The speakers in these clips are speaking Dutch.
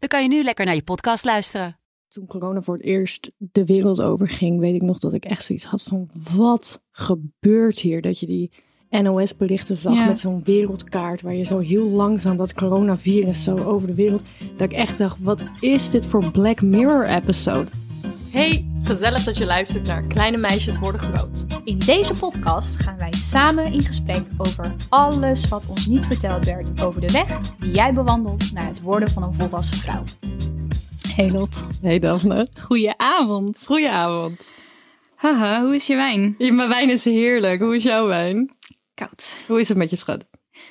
dan kan je nu lekker naar je podcast luisteren. Toen corona voor het eerst de wereld overging, weet ik nog dat ik echt zoiets had van wat gebeurt hier? Dat je die NOS-berichten zag Ja. met zo'n wereldkaart waar je zo heel langzaam dat coronavirus zo over de wereld. Dat ik echt dacht, wat is dit voor Black Mirror-episode? Hey, gezellig dat je luistert naar Kleine Meisjes Worden Groot. In deze podcast gaan wij samen in gesprek over alles wat ons niet verteld werd over de weg die jij bewandelt naar het worden van een volwassen vrouw. Hey Lot, Hey Daphne. goedenavond. Goedenavond. Haha, hoe is je wijn? Ja, mijn wijn is heerlijk. Hoe is jouw wijn? Koud. Hoe is het met je schat?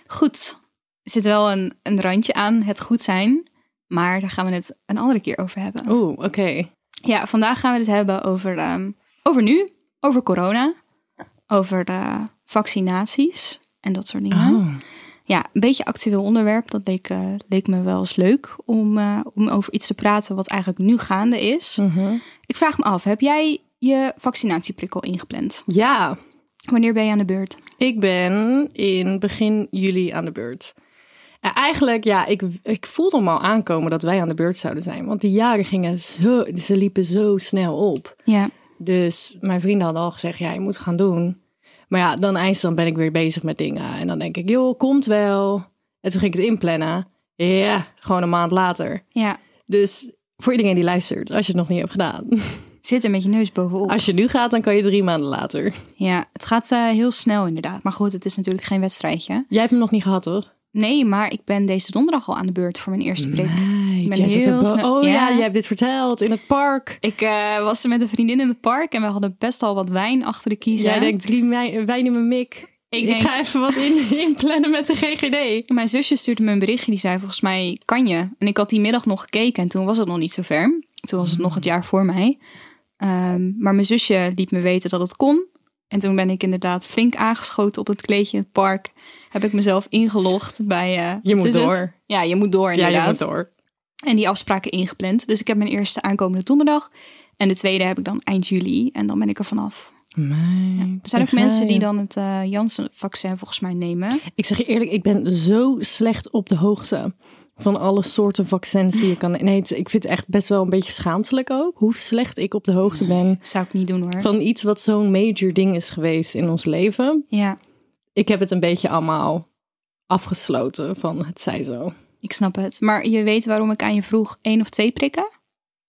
Goed. Er zit wel een, een randje aan het goed zijn, maar daar gaan we het een andere keer over hebben. Oeh, oké. Ja, vandaag gaan we het hebben over, ehm, over nu, over corona, over de vaccinaties en dat soort dingen. Oh. Ja, een beetje actueel onderwerp. Dat leek, eh, leek me wel eens leuk om, eh, om over iets te praten wat eigenlijk nu gaande is. Mhm. Ik vraag me af, heb jij je vaccinatieprikkel ingepland? Ja, Wanneer ben je aan de beurt? Ik ben in begin juli aan de beurt. En eigenlijk, ja, ik, ik voelde hem al aankomen dat wij aan de beurt zouden zijn. Want die jaren gingen zo, ze liepen zo snel op. Ja, Dus mijn vrienden hadden al gezegd, ja, je moet gaan doen. Maar ja, dan eindstand ben ik weer bezig met dingen. En dan denk ik, joh, komt wel. En toen ging ik het inplannen. Ja, gewoon een maand later. ja. Dus voor iedereen die luistert, als je het nog niet hebt gedaan. Zit er met je neus bovenop. Als je nu gaat, dan kan je drie maanden later. Ja, het gaat eh, heel snel inderdaad. Maar goed, het is natuurlijk geen wedstrijdje. Jij hebt hem nog niet gehad, toch? Nee, maar ik ben deze donderdag al aan de beurt voor mijn eerste prik. Nee, ben Jess is heel snel- Oh ja. Ja. je hebt dit verteld in het park. Ik eh, was met een vriendin in het park en we hadden best al wat wijn achter de kiezen. Jij denkt drie wijn in mijn mik. Ik, denk- ga even wat in, inplannen met de GGD. Mijn zusje stuurde me een berichtje die zei volgens mij kan je. En ik had die middag nog gekeken en toen was het nog niet zo ver. Toen was het nog het jaar voor mij. Ehm, maar mijn zusje liet me weten dat het kon. En toen ben ik inderdaad flink aangeschoten op het kleedje in het park. Heb ik mezelf ingelogd bij... eh, Je moet het? door. Ja, je moet door Ja, inderdaad. je moet door. En die afspraken ingepland. Dus ik heb mijn eerste aankomende donderdag. En de tweede heb ik dan eind juli. En dan ben ik er vanaf. Mijn Er zijn ook mensen die dan het eh Janssen-vaccin volgens mij nemen. Ik zeg je eerlijk, ik ben zo slecht op de hoogte van alle soorten vaccins die je kan... Nee, het- ik vind het echt best wel een beetje schaamtelijk ook. Hoe slecht ik op de hoogte ben Zou ik niet doen hoor. van iets wat zo'n major ding is geweest in ons leven. Ja, Ik heb het een beetje allemaal afgesloten van het zij zo. ik snap het. Maar je weet waarom ik aan je vroeg één of twee prikken?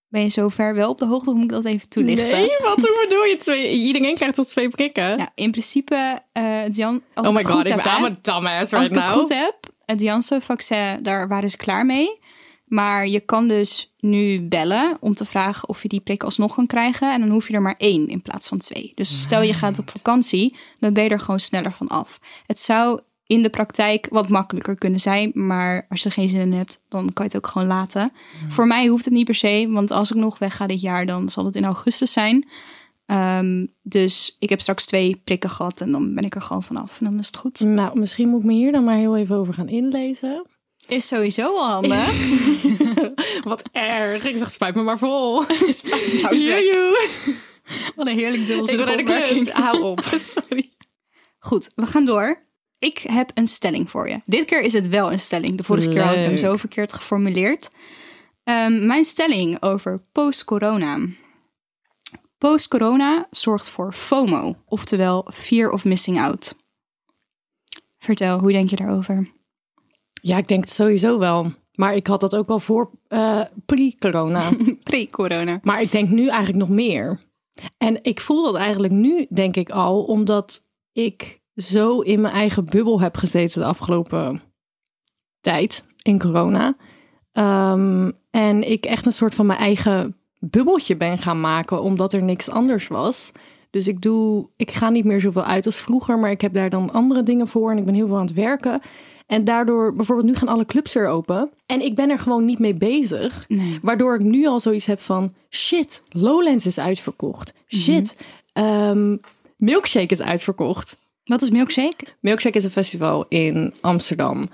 Ben je zover wel op de hoogte of moet ik dat even toelichten? Nee, wat bedoel je? Twee, iedereen krijgt tot twee prikken? Ja, in principe, eh Jan, als oh ik my het god, goed ik heb, ben aan mijn Als ik het goed heb, het Janssen-vaccin, daar waren ze klaar mee. Maar je kan dus nu bellen om te vragen of je die prik alsnog kan krijgen. En dan hoef je er maar één in plaats van twee. Dus stel je gaat op vakantie, dan ben je er gewoon sneller van af. Het zou in de praktijk wat makkelijker kunnen zijn. Maar als je er geen zin in hebt, dan kan je het ook gewoon laten. Voor mij hoeft het niet per se, want als ik nog wegga dit jaar, dan zal het in augustus zijn. Ehm, dus ik heb straks twee prikken gehad en dan ben ik er gewoon vanaf. En dan is het goed. Nou, misschien moet ik me hier dan maar heel even over gaan inlezen. Is sowieso wel handig. Wat erg. Ik zeg, spijt me maar vol. Nou, zeg. Joejoe. Wat een heerlijk Ik dubbelzinnige opmerking. Hou op. Sorry. Goed, we gaan door. Ik heb een stelling voor je. Dit keer is het wel een stelling. De vorige keer had ik hem zo verkeerd geformuleerd. Ehm, mijn stelling over post-corona. Post-corona zorgt voor FOMO, oftewel fear of missing out. Vertel, hoe denk je daarover? Ja, ik denk het sowieso wel. Maar ik had dat ook al voor eh, pre-corona. Pre-corona. maar ik denk nu eigenlijk nog meer. En ik voel dat eigenlijk nu, denk ik al, omdat ik zo in mijn eigen bubbel heb gezeten de afgelopen tijd in corona. Ehm, en ik echt een soort van mijn eigen bubbeltje ben gaan maken, omdat er niks anders was. Dus ik doe, ik ga niet meer zoveel uit als vroeger, maar ik heb daar dan andere dingen voor en ik ben heel veel aan het werken. En daardoor, bijvoorbeeld nu gaan alle clubs weer open. En ik ben er gewoon niet mee bezig. Nee. Waardoor ik nu al zoiets heb van, shit, Lowlands is uitverkocht. Shit, ehm, Milkshake is uitverkocht. Wat is milkshake? Milkshake is een festival in Amsterdam.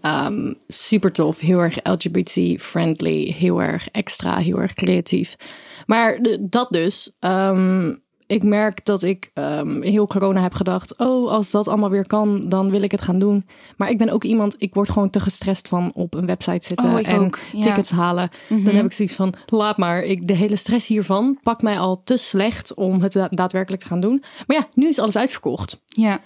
Ehm, super tof, heel erg LGBT-friendly, heel erg extra, heel erg creatief. Maar de- dat dus. ehm, ik merk dat ik ehm, heel corona heb gedacht, oh, als dat allemaal weer kan, dan wil ik het gaan doen. Maar ik ben ook iemand, ik word gewoon te gestrest van op een website zitten Oh, en ook, ja. Mhm. tickets halen. Dan heb ik zoiets van, laat maar, ik, de hele stress hiervan pakt mij al te slecht om het da- daadwerkelijk te gaan doen. Maar ja, nu is alles uitverkocht. Ja.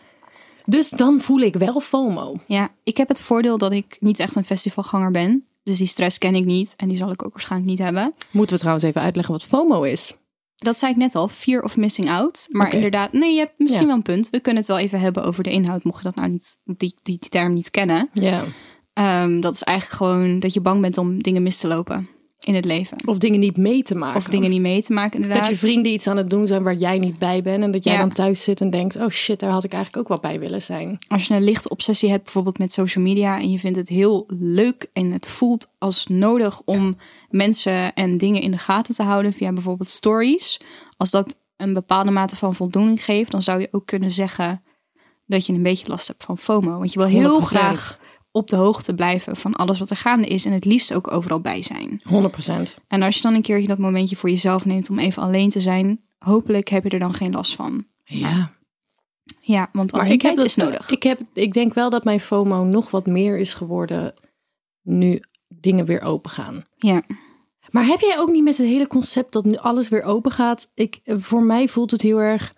Dus dan voel ik wel FOMO. Ja, ik heb het voordeel dat ik niet echt een festivalganger ben. Dus die stress ken ik niet. En die zal ik ook waarschijnlijk niet hebben. Moeten we trouwens even uitleggen wat FOMO is? Dat zei ik net al, fear of missing out. Maar inderdaad, nee, je hebt misschien Ja. wel een punt. We kunnen het wel even hebben over de inhoud, mocht je dat nou niet, die, die, die term niet kennen. Ja. Ehm, dat is eigenlijk gewoon dat je bang bent om dingen mis te lopen in het leven. Of dingen niet mee te maken. Of dingen niet mee te maken, inderdaad. Dat je vrienden iets aan het doen zijn waar jij niet bij bent. En dat jij Ja. dan thuis zit en denkt, oh shit, daar had ik eigenlijk ook wel bij willen zijn. Als je een lichte obsessie hebt, bijvoorbeeld met social media, en je vindt het heel leuk en het voelt als nodig om mensen en dingen in de gaten te houden via bijvoorbeeld stories. Als dat een bepaalde mate van voldoening geeft, dan zou je ook kunnen zeggen dat je een beetje last hebt van FOMO. Want je wil heel 100%. graag op de hoogte blijven van alles wat er gaande is en het liefst ook overal bij zijn. 100%. En als je dan een keertje dat momentje voor jezelf neemt om even alleen te zijn, hopelijk heb je er dan geen last van. Ja. Ja, want Maar ik heb dat, is nodig. Ik, heb, ik denk wel dat mijn FOMO nog wat meer is geworden nu dingen weer open gaan. Ja. Maar heb jij ook niet met het hele concept dat nu alles weer open gaat? Ik, voor mij voelt het heel erg.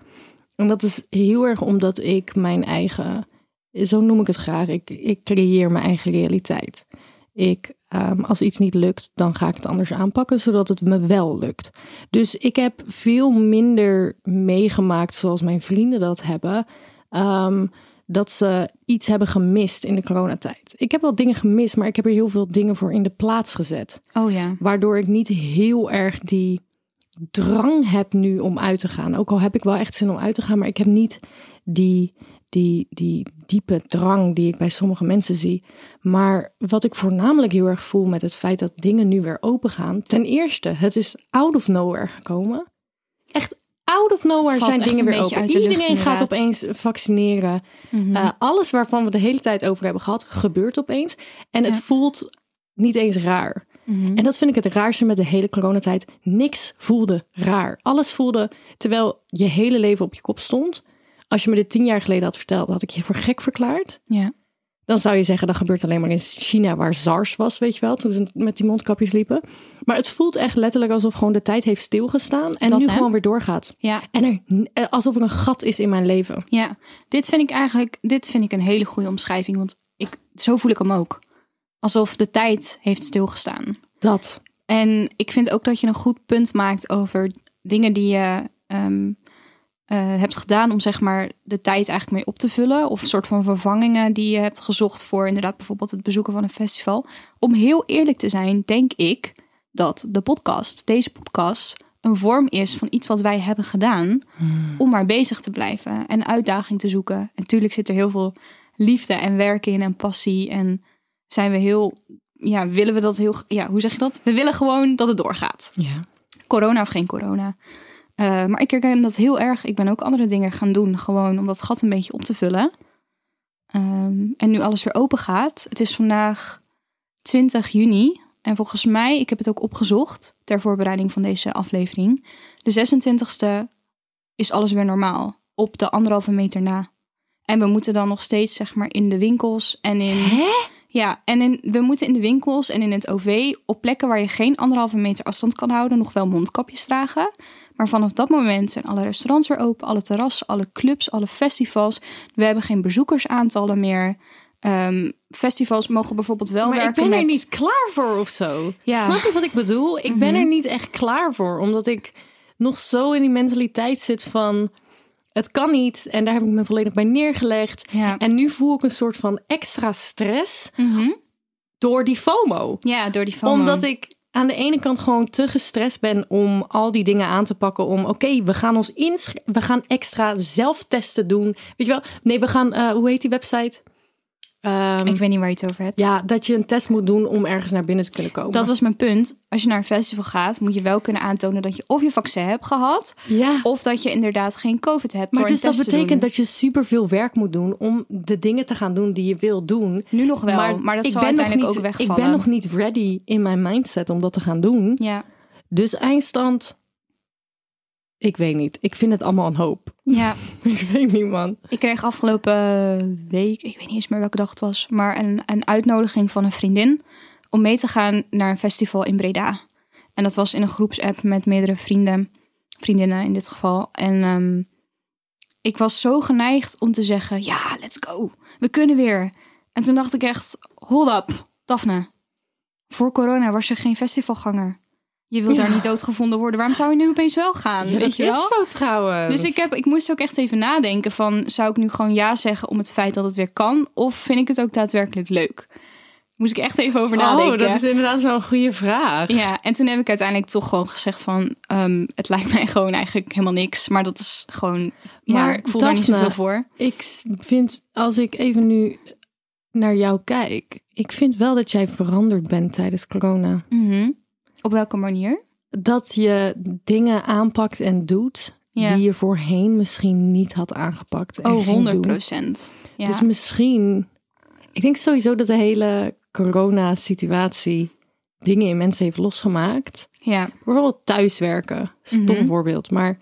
En dat is heel erg omdat ik mijn eigen. Zo noem ik het graag. Ik, ik creëer mijn eigen realiteit. Ik, ehm, als iets niet lukt, dan ga ik het anders aanpakken, zodat het me wel lukt. Dus ik heb veel minder meegemaakt zoals mijn vrienden dat hebben. ehm, dat ze iets hebben gemist in de coronatijd. Ik heb wel dingen gemist, maar ik heb er heel veel dingen voor in de plaats gezet. Oh ja. Waardoor ik niet heel erg die drang heb nu om uit te gaan. Ook al heb ik wel echt zin om uit te gaan, maar ik heb niet die, die, die diepe drang die ik bij sommige mensen zie. Maar wat ik voornamelijk heel erg voel met het feit dat dingen nu weer open gaan. Ten eerste, het is out of nowhere gekomen. Echt out of nowhere zijn dingen weer open. uit de lucht, Iedereen gaat opeens vaccineren. Mhm. Uh, alles waarvan we de hele tijd over hebben gehad, gebeurt opeens. En het voelt niet eens raar. Mhm. En dat vind ik het raarste met de hele coronatijd. Niks voelde raar. Alles voelde, terwijl je hele leven op je kop stond. Als je me dit tien jaar geleden had verteld, had ik je voor gek verklaard. Ja. Dan zou je zeggen, dat gebeurt alleen maar in China, waar SARS was, weet je wel, toen ze met die mondkapjes liepen. Maar het voelt echt letterlijk alsof gewoon de tijd heeft stilgestaan en Dat, nu hè? gewoon weer doorgaat. Ja. En er, eh, alsof er een gat is in mijn leven. ja, dit vind ik eigenlijk dit vind ik een hele goede omschrijving. Want ik, zo voel ik hem ook. Alsof de tijd heeft stilgestaan. Dat. En ik vind ook dat je een goed punt maakt over dingen die je ehm, eh, hebt gedaan om zeg maar de tijd eigenlijk mee op te vullen. Of een soort van vervangingen die je hebt gezocht voor inderdaad bijvoorbeeld het bezoeken van een festival. Om heel eerlijk te zijn, denk ik dat de podcast, deze podcast, een vorm is van iets wat wij hebben gedaan om maar bezig te blijven en uitdaging te zoeken. En natuurlijk zit er heel veel liefde en werk in en passie en zijn we heel, ja, willen we dat heel, ja, hoe zeg je dat? We willen gewoon dat het doorgaat. Ja. Corona of geen corona. Eh, maar ik herken dat heel erg. Ik ben ook andere dingen gaan doen, gewoon om dat gat een beetje op te vullen. Ehm, en nu alles weer open gaat. Het is vandaag 20 juni. En volgens mij, ik heb het ook opgezocht ter voorbereiding van deze aflevering. De 26e is alles weer normaal. Op de anderhalve meter na. En we moeten dan nog steeds, zeg maar, in de winkels en in. Hè? Ja, en in, we moeten in de winkels en in het OV op plekken waar je geen anderhalve meter afstand kan houden, nog wel mondkapjes dragen. Maar vanaf dat moment zijn alle restaurants weer open, alle terrassen, alle clubs, alle festivals. We hebben geen bezoekersaantallen meer. Ehm, festivals mogen bijvoorbeeld wel Maar ik werken ben er niet klaar voor of zo. Ja. Snap je wat ik bedoel? Ik ben Mhm. er niet echt klaar voor. Omdat ik nog zo in die mentaliteit zit van... Het kan niet. En daar heb ik me volledig bij neergelegd. Ja. En nu voel ik een soort van extra stress Mhm. door die FOMO. ja, door die FOMO. Omdat ik aan de ene kant gewoon te gestrest ben om al die dingen aan te pakken. Om oké, we gaan ons inschrijven. We gaan extra zelftesten doen. Weet je wel? Nee, we gaan, eh, hoe heet die website? Ehm, Ik weet niet waar je het over hebt. ja, dat je een test moet doen om ergens naar binnen te kunnen komen. Dat was mijn punt. Als je naar een festival gaat, moet je wel kunnen aantonen dat je of je vaccin hebt gehad, ja. of dat je inderdaad geen COVID hebt. Maar dus dat betekent dat je superveel werk moet doen om de dingen te gaan doen die je wil doen. Nu nog wel, maar, dat zal uiteindelijk nog ook wegvallen. Ik ben nog niet ready in mijn mindset om dat te gaan doen. Ja, Dus eindstand, ik weet niet. Ik vind het allemaal een hoop. ja. Ik weet niet, man. Ik kreeg afgelopen week, ik weet niet eens meer welke dag het was, maar een, een uitnodiging van een vriendin om mee te gaan naar een festival in Breda. En dat was in een groepsapp met meerdere vrienden, vriendinnen in dit geval. En ehm, ik was zo geneigd om te zeggen, ja, let's go, we kunnen weer. En toen dacht ik echt, hold up, Daphne. Voor corona was je geen festivalganger. Je wilt Ja. daar niet doodgevonden worden. Waarom zou je nu opeens wel gaan? Ja, weet dat je wel? is zo trouwens. Dus ik, heb, ik moest ook echt even nadenken van... zou ik nu gewoon ja zeggen om het feit dat het weer kan? Of vind ik het ook daadwerkelijk leuk? Moest ik echt even over nadenken. Oh, dat is inderdaad wel een goede vraag. Ja, en toen heb ik uiteindelijk toch gewoon gezegd van... ehm, het lijkt mij gewoon eigenlijk helemaal niks. Maar dat is gewoon... Ja, Maar ik voel daar niet Daphne, zoveel voor. Ik vind, als ik even nu naar jou kijk, ik vind wel dat jij veranderd bent tijdens corona. Mhm. Op welke manier? Dat je dingen aanpakt en doet Ja. die je voorheen misschien niet had aangepakt. En Oh, ging 100 doen. procent. Ja. Dus misschien, ik denk sowieso dat de hele corona-situatie dingen in mensen heeft losgemaakt. ja. Bijvoorbeeld thuiswerken, stom Mhm. voorbeeld. Maar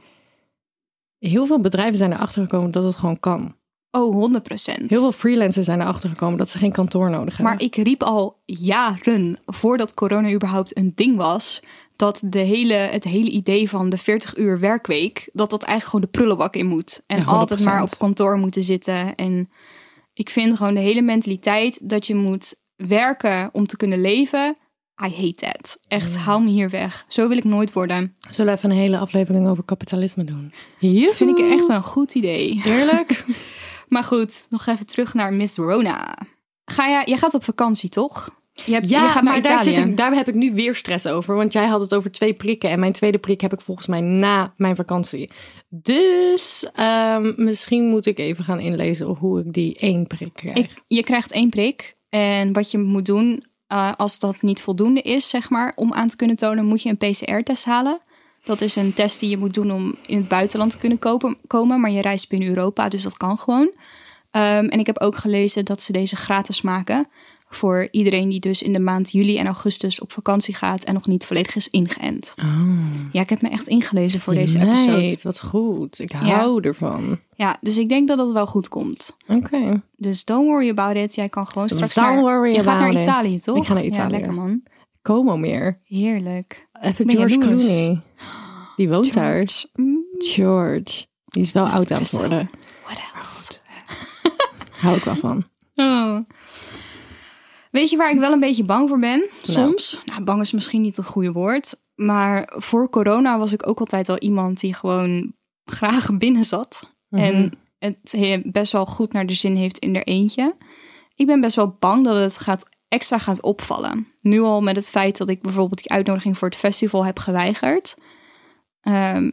heel veel bedrijven zijn erachter gekomen dat het gewoon kan. Oh, 100 procent. Heel veel freelancers zijn erachter gekomen dat ze geen kantoor nodig hebben. Maar ik riep al jaren, voordat corona überhaupt een ding was, dat de hele, het hele idee van de 40 uur werkweek, dat dat eigenlijk gewoon de prullenbak in moet. En Ja, 100%. altijd maar op kantoor moeten zitten. En ik vind gewoon de hele mentaliteit dat je moet werken om te kunnen leven. I hate that. Echt, haal me hier weg. Zo wil ik nooit worden. Zullen we even een hele aflevering over kapitalisme doen? Dat vind ik echt een goed idee. Eerlijk? Maar goed, nog even terug naar Miss Rona. Ga jij, jij gaat op vakantie, toch? Je, hebt, ja, je gaat maar daar, zit ik, daar heb ik nu weer stress over. Want jij had het over twee prikken. En mijn tweede prik heb ik volgens mij na mijn vakantie. Dus ehm, misschien moet ik even gaan inlezen hoe ik die één prik krijg. Ik, je krijgt één prik. En wat je moet doen, eh, als dat niet voldoende is, zeg maar, om aan te kunnen tonen, moet je een PCR-test halen. Dat is een test die je moet doen om in het buitenland te kunnen kopen, komen. Maar je reist binnen Europa, dus dat kan gewoon. Ehm, en ik heb ook gelezen dat ze deze gratis maken. Voor iedereen die dus in de maand juli en augustus op vakantie gaat en nog niet volledig is ingeënt. Ja, ik heb me echt ingelezen voor deze Meid, episode. wat goed. Ik hou ervan. Ja, dus ik denk dat dat wel goed komt. Oké. Dus don't worry about it. Jij kan gewoon straks Don't naar... worry je gaat naar it. Italië, toch? Ik ga naar Ja, Italië. lekker man. Como meer. Heerlijk. Even ben George jaloers. Clooney. Die woont daar. Mm, George. Die is wel oud aan het worden. what else? Hou ik wel van. Oh. Weet je waar ik wel een beetje bang voor ben? Soms. Nou, bang is misschien niet het goede woord. Maar voor corona was ik ook altijd al iemand die gewoon graag binnen zat. Mhm. En het he- best wel goed naar de zin heeft in er eentje. Ik ben best wel bang dat het gaat, extra gaat opvallen. Nu al met het feit dat ik bijvoorbeeld die uitnodiging voor het festival heb geweigerd. Ehm,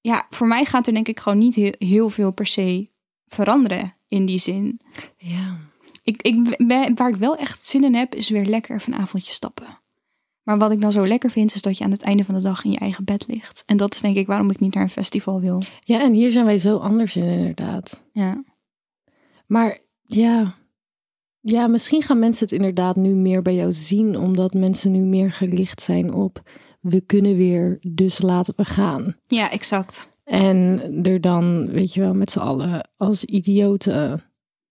ja, voor mij gaat er denk ik gewoon niet heel, heel veel per se veranderen in die zin. Ja. Ik, ik, waar ik wel echt zin in heb, is weer lekker even een avondje stappen. Maar wat ik dan zo lekker vind, is dat je aan het einde van de dag in je eigen bed ligt. En dat is denk ik waarom ik niet naar een festival wil. ja, en hier zijn wij zo anders in inderdaad. Ja, Maar ja, ja, misschien gaan mensen het inderdaad nu meer bij jou zien, omdat mensen nu meer gericht zijn op we kunnen weer, dus laten we gaan. ja exact. En er dan, weet je wel, met z'n allen als idioten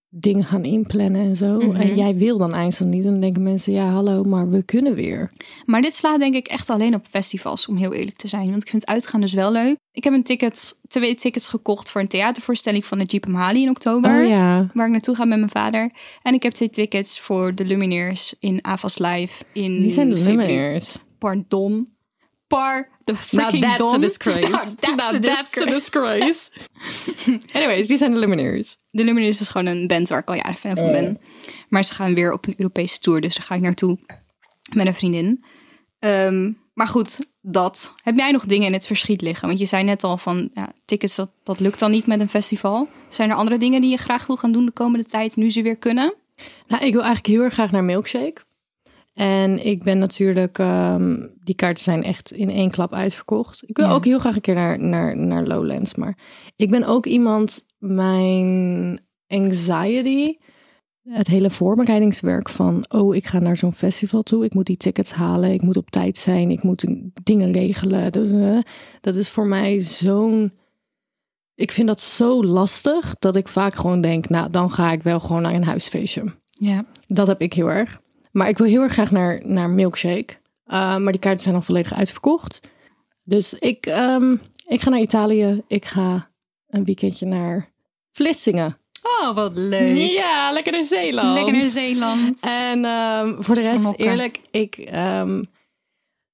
dingen gaan inplannen en zo. Mhm. En jij wil dan eindstand niet. En dan denken mensen, ja, hallo, maar we kunnen weer. Maar dit slaat denk ik echt alleen op festivals, om heel eerlijk te zijn. Want ik vind uitgaan dus wel leuk. Ik heb een ticket, twee tickets gekocht voor een theatervoorstelling van de Jeep Mali in oktober. Oh ja. Waar ik naartoe ga met mijn vader. En ik heb twee tickets voor de Lumineers in Avas Live in Wie zijn de luminaires? Pardon. Par the freaking. Now that's a disgrace. Anyways, wie zijn de luminaires? De Lumineers is gewoon een band waar ik al jaren fan van ben. Maar ze gaan weer op een Europese tour, dus daar ga ik naartoe met een vriendin. Ehm, maar goed, dat. Heb jij nog dingen in het verschiet liggen? Want je zei net al van ja, tickets, dat, dat lukt dan niet met een festival. Zijn er andere dingen die je graag wil gaan doen de komende tijd, nu ze weer kunnen? Nou, ik wil eigenlijk heel erg graag naar Milkshake. En ik ben natuurlijk, ehm, die kaarten zijn echt in één klap uitverkocht. Ik wil Ja. ook heel graag een keer naar, naar, naar Lowlands. Maar ik ben ook iemand, mijn anxiety, het hele voorbereidingswerk van, oh, ik ga naar zo'n festival toe. Ik moet die tickets halen. Ik moet op tijd zijn. Ik moet dingen regelen. Dus, eh, dat is voor mij zo'n. Ik vind dat zo lastig dat ik vaak gewoon denk, nou, dan ga ik wel gewoon naar een huisfeestje. Ja. Dat heb ik heel erg. Maar ik wil heel erg graag naar, naar Milkshake. Uh, maar die kaarten zijn al volledig uitverkocht. Dus ik, ehm, ik ga naar Italië. Ik ga een weekendje naar Vlissingen. Oh, wat leuk. Ja, lekker naar Zeeland. Lekker naar Zeeland. En ehm, voor de rest, eerlijk, ik, ehm,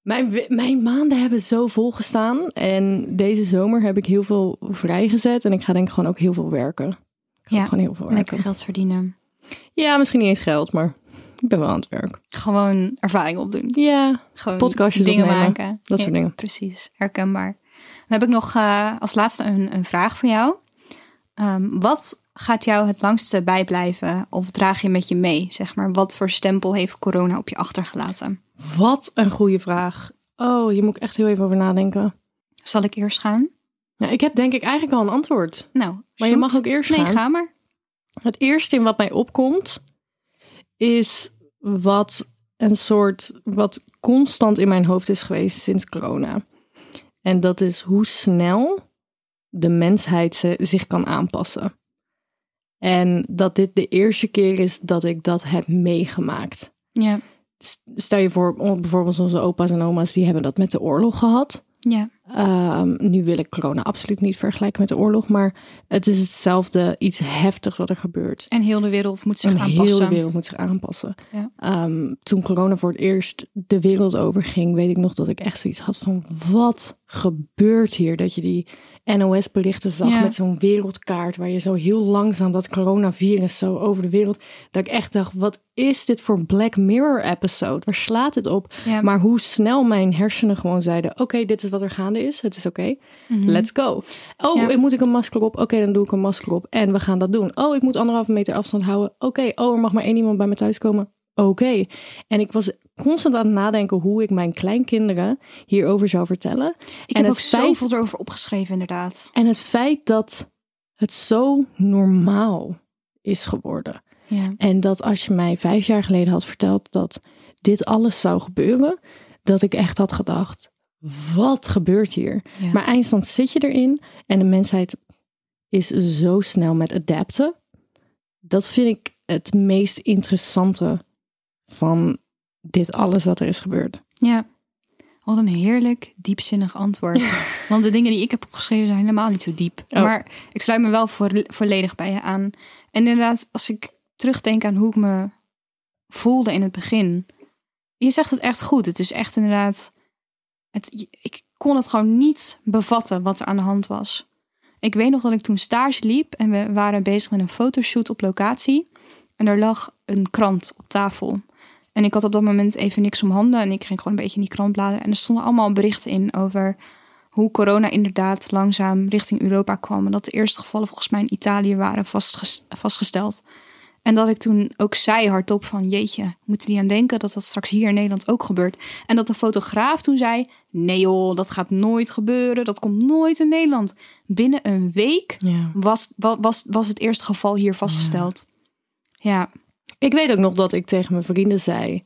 mijn, mijn maanden hebben zo vol gestaan. En deze zomer heb ik heel veel vrijgezet. En ik ga denk ik gewoon ook heel veel werken. Ik ga Ja, gewoon heel veel Lekker werken. geld verdienen. Ja, misschien niet eens geld, maar ik ben wel aan het werk. Gewoon ervaring opdoen. Ja, Gewoon Podcastjes dingen opnemen. maken. dat soort dingen. Precies, herkenbaar. Dan heb ik nog eh, als laatste een, een vraag voor jou. Ehm, wat gaat jou het langste bijblijven of draag je met je mee? Zeg maar, wat voor stempel heeft corona op je achtergelaten? Wat een goede vraag. Oh, hier moet ik echt heel even over nadenken. Zal ik eerst gaan? Nou, ik heb denk ik eigenlijk al een antwoord. Nou, Maar je mag ook eerst Nee, gaan. ga maar. Het eerste in wat mij opkomt is wat een soort wat constant in mijn hoofd is geweest sinds corona. En dat is hoe snel de mensheid zich kan aanpassen. En dat dit de eerste keer is dat ik dat heb meegemaakt. Ja, Stel je voor, bijvoorbeeld onze opa's en oma's, die hebben dat met de oorlog gehad. ja, Ehm, nu wil ik corona absoluut niet vergelijken met de oorlog, maar het is hetzelfde, iets heftigs wat er gebeurt. en heel de wereld moet zich En aanpassen. heel de wereld moet zich aanpassen. Ja. Ehm, toen corona voor het eerst de wereld overging, weet ik nog dat ik echt zoiets had van: wat gebeurt hier? Dat je die NOS-berichten zag Ja. met zo'n wereldkaart waar je zo heel langzaam dat coronavirus zo over de wereld. Dat ik echt dacht: wat is dit voor Black Mirror-episode? Waar slaat dit op? Ja. Maar hoe snel mijn hersenen gewoon zeiden: oké, dit is wat er gaande is. Het is oké. Mhm. Let's go. Oh, Ja. ik moet ik een masker op? Oké, dan doe ik een masker op. En we gaan dat doen. Oh, ik moet anderhalve meter afstand houden. Oké, oh, er mag maar één iemand bij me thuis komen. Oké. En ik was constant aan het nadenken hoe ik mijn kleinkinderen hierover zou vertellen. Ik en heb ook feit- zoveel erover opgeschreven, inderdaad. En het feit dat het zo normaal is geworden. Ja. En dat als je mij vijf jaar geleden had verteld dat dit alles zou gebeuren, dat ik echt had gedacht: wat gebeurt hier? Ja. Maar eindstand zit je erin en de mensheid is zo snel met adapten. Dat vind ik het meest interessante van dit alles wat er is gebeurd. Ja. Wat een heerlijk, diepzinnig antwoord. Want de dingen die ik heb opgeschreven zijn helemaal niet zo diep. Oh. Maar ik sluit me wel volledig bij je aan. En inderdaad, als ik terugdenk aan hoe ik me voelde in het begin. Je zegt het echt goed. Het is echt inderdaad... Het, ik kon het gewoon niet bevatten wat er aan de hand was. Ik weet nog dat ik toen stage liep en we waren bezig met een fotoshoot op locatie. En er lag een krant op tafel. En ik had op dat moment even niks om handen. En ik ging gewoon een beetje in die krant bladeren. En er stonden allemaal berichten in over hoe corona inderdaad langzaam richting Europa kwam. En dat de eerste gevallen volgens mij in Italië waren vastges- vastgesteld. En dat ik toen ook zei hardop van... jeetje, moeten die aan denken dat dat straks hier in Nederland ook gebeurt. En dat de fotograaf toen zei... nee joh, dat gaat nooit gebeuren. Dat komt nooit in Nederland. Binnen een week Ja. was, wa- was, was het eerste geval hier vastgesteld. Ja, Ik weet ook nog dat ik tegen mijn vrienden zei.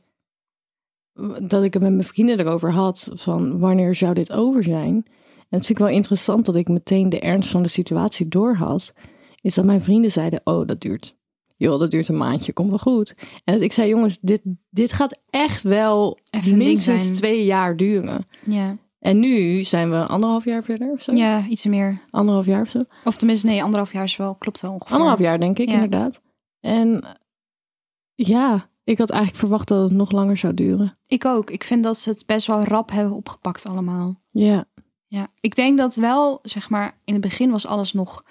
Dat ik het met mijn vrienden erover had. Van wanneer zou dit over zijn? En het vind ik wel interessant dat ik meteen de ernst van de situatie doorhad. Is dat mijn vrienden zeiden: Oh, dat duurt. Joh, dat duurt een maandje, komt wel goed. En ik zei: Jongens, dit, dit gaat echt wel Even minstens twee jaar duren. ja. En nu zijn we anderhalf jaar verder of zo? ja iets meer. Anderhalf jaar of zo? Of tenminste, nee, anderhalf jaar is wel, klopt wel ongeveer. Anderhalf jaar, denk ik, Ja. inderdaad. En ja, ik had eigenlijk verwacht dat het nog langer zou duren. Ik ook. Ik vind dat ze het best wel rap hebben opgepakt allemaal. Ja, Ja, ik denk dat wel, zeg maar, in het begin was alles nog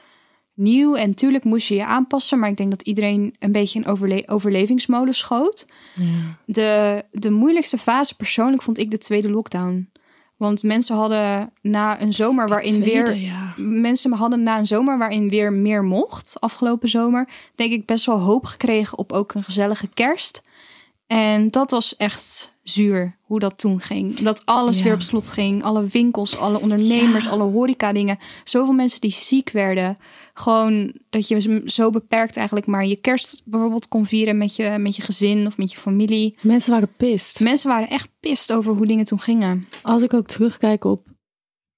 nieuw. En tuurlijk moest je je aanpassen. Maar ik denk dat iedereen een beetje in overle overlevingsmodus schoot. ja. De, de moeilijkste fase persoonlijk vond ik de tweede lockdown. Want mensen hadden na een zomer waarin weer ja. mensen hadden na een zomer waarin weer meer mocht, afgelopen zomer, denk ik best wel hoop gekregen op ook een gezellige kerst. En dat was echt zuur hoe dat toen ging. Dat alles Ja. weer op slot ging. Alle winkels, alle ondernemers, Ja. alle horeca dingen. Zoveel mensen die ziek werden. Gewoon dat je zo beperkt eigenlijk maar je kerst bijvoorbeeld kon vieren met je, met je gezin of met je familie. Mensen waren pist. Mensen waren echt pist over hoe dingen toen gingen. Als ik ook terugkijk op,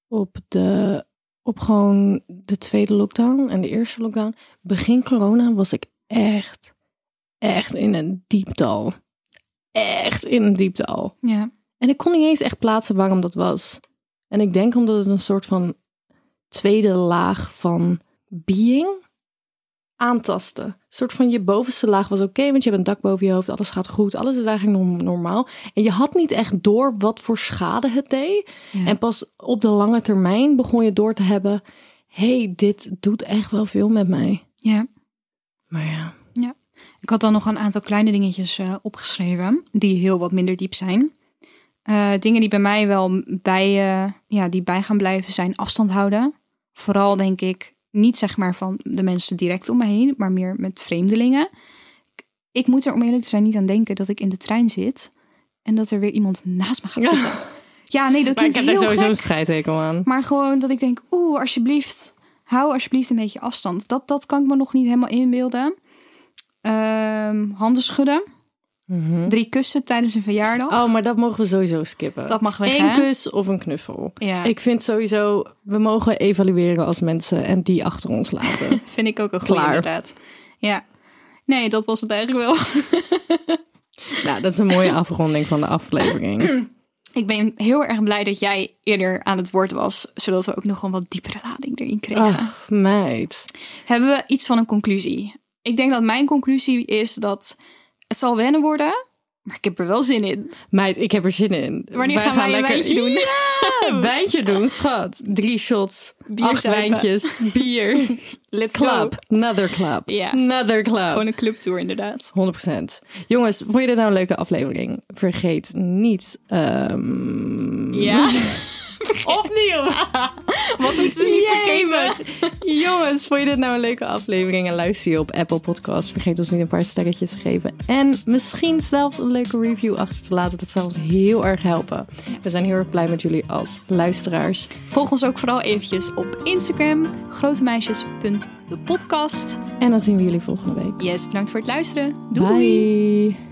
op, de, op gewoon de tweede lockdown en de eerste lockdown. Begin corona was ik echt, echt in een diepdal. Echt in een diepdal. Ja. En ik kon niet eens echt plaatsen waarom dat was. En ik denk omdat het een soort van tweede laag van being aantasten. Een soort van je bovenste laag was oké, want je hebt een dak boven je hoofd, alles gaat goed, alles is eigenlijk norm- normaal. En je had niet echt door wat voor schade het deed. Ja. En pas op de lange termijn begon je door te hebben, hey, dit doet echt wel veel met mij. ja. Maar ja. Ik had dan nog een aantal kleine dingetjes eh, opgeschreven, die heel wat minder diep zijn. Eh, dingen die bij mij wel bij, eh, ja, die bij gaan blijven zijn afstand houden. Vooral denk ik niet zeg maar van de mensen direct om me heen, maar meer met vreemdelingen. Ik moet er om eerlijk te zijn niet aan denken dat ik in de trein zit en dat er weer iemand naast me gaat zitten. Ja, nee, dat Maar ik klinkt heb daar heel sowieso een gek. scheidhekel aan. Maar gewoon dat ik denk, oeh, alsjeblieft, hou alsjeblieft een beetje afstand. Dat, dat kan ik me nog niet helemaal inbeelden. Ehm, handen schudden. Mhm. Drie kussen tijdens een verjaardag. Oh, maar dat mogen we sowieso skippen. Dat mag weg, Eén hè? kus of een knuffel. Ja, Ik vind sowieso, we mogen evalueren als mensen en die achter ons laten. vind ik ook een goede inderdaad. Ja. Nee, dat was het eigenlijk wel. nou, dat is een mooie afronding van de aflevering. Ik ben heel erg blij dat jij eerder aan het woord was, zodat we ook nog een wat diepere lading erin kregen. Ach, meid. Hebben we iets van een conclusie? Ik denk dat mijn conclusie is dat het zal wennen worden, maar ik heb er wel zin in. Meid, ik heb er zin in. Wanneer gaan wij een wijntje doen? Ja, wijntje doen, schat. Drie shots, Bier acht wijntjes, bier, Let's club, go. another club, another club. Gewoon een clubtour inderdaad. 100%. Jongens, vond je dit nou een leuke aflevering? Vergeet niet... ehm, Ja. Opnieuw! Wat moeten ze niet vergeten? Jongens, vond je dit nou een leuke aflevering en luister je op Apple Podcasts? Vergeet ons niet een paar sterretjes te geven. En misschien zelfs een leuke review achter te laten. Dat zou ons heel erg helpen. We zijn heel erg blij met jullie als luisteraars. Volg ons ook vooral eventjes op Instagram, grotemeisjes.depodcast. En dan zien we jullie volgende week. Yes, bedankt voor het luisteren. Doei! Bye!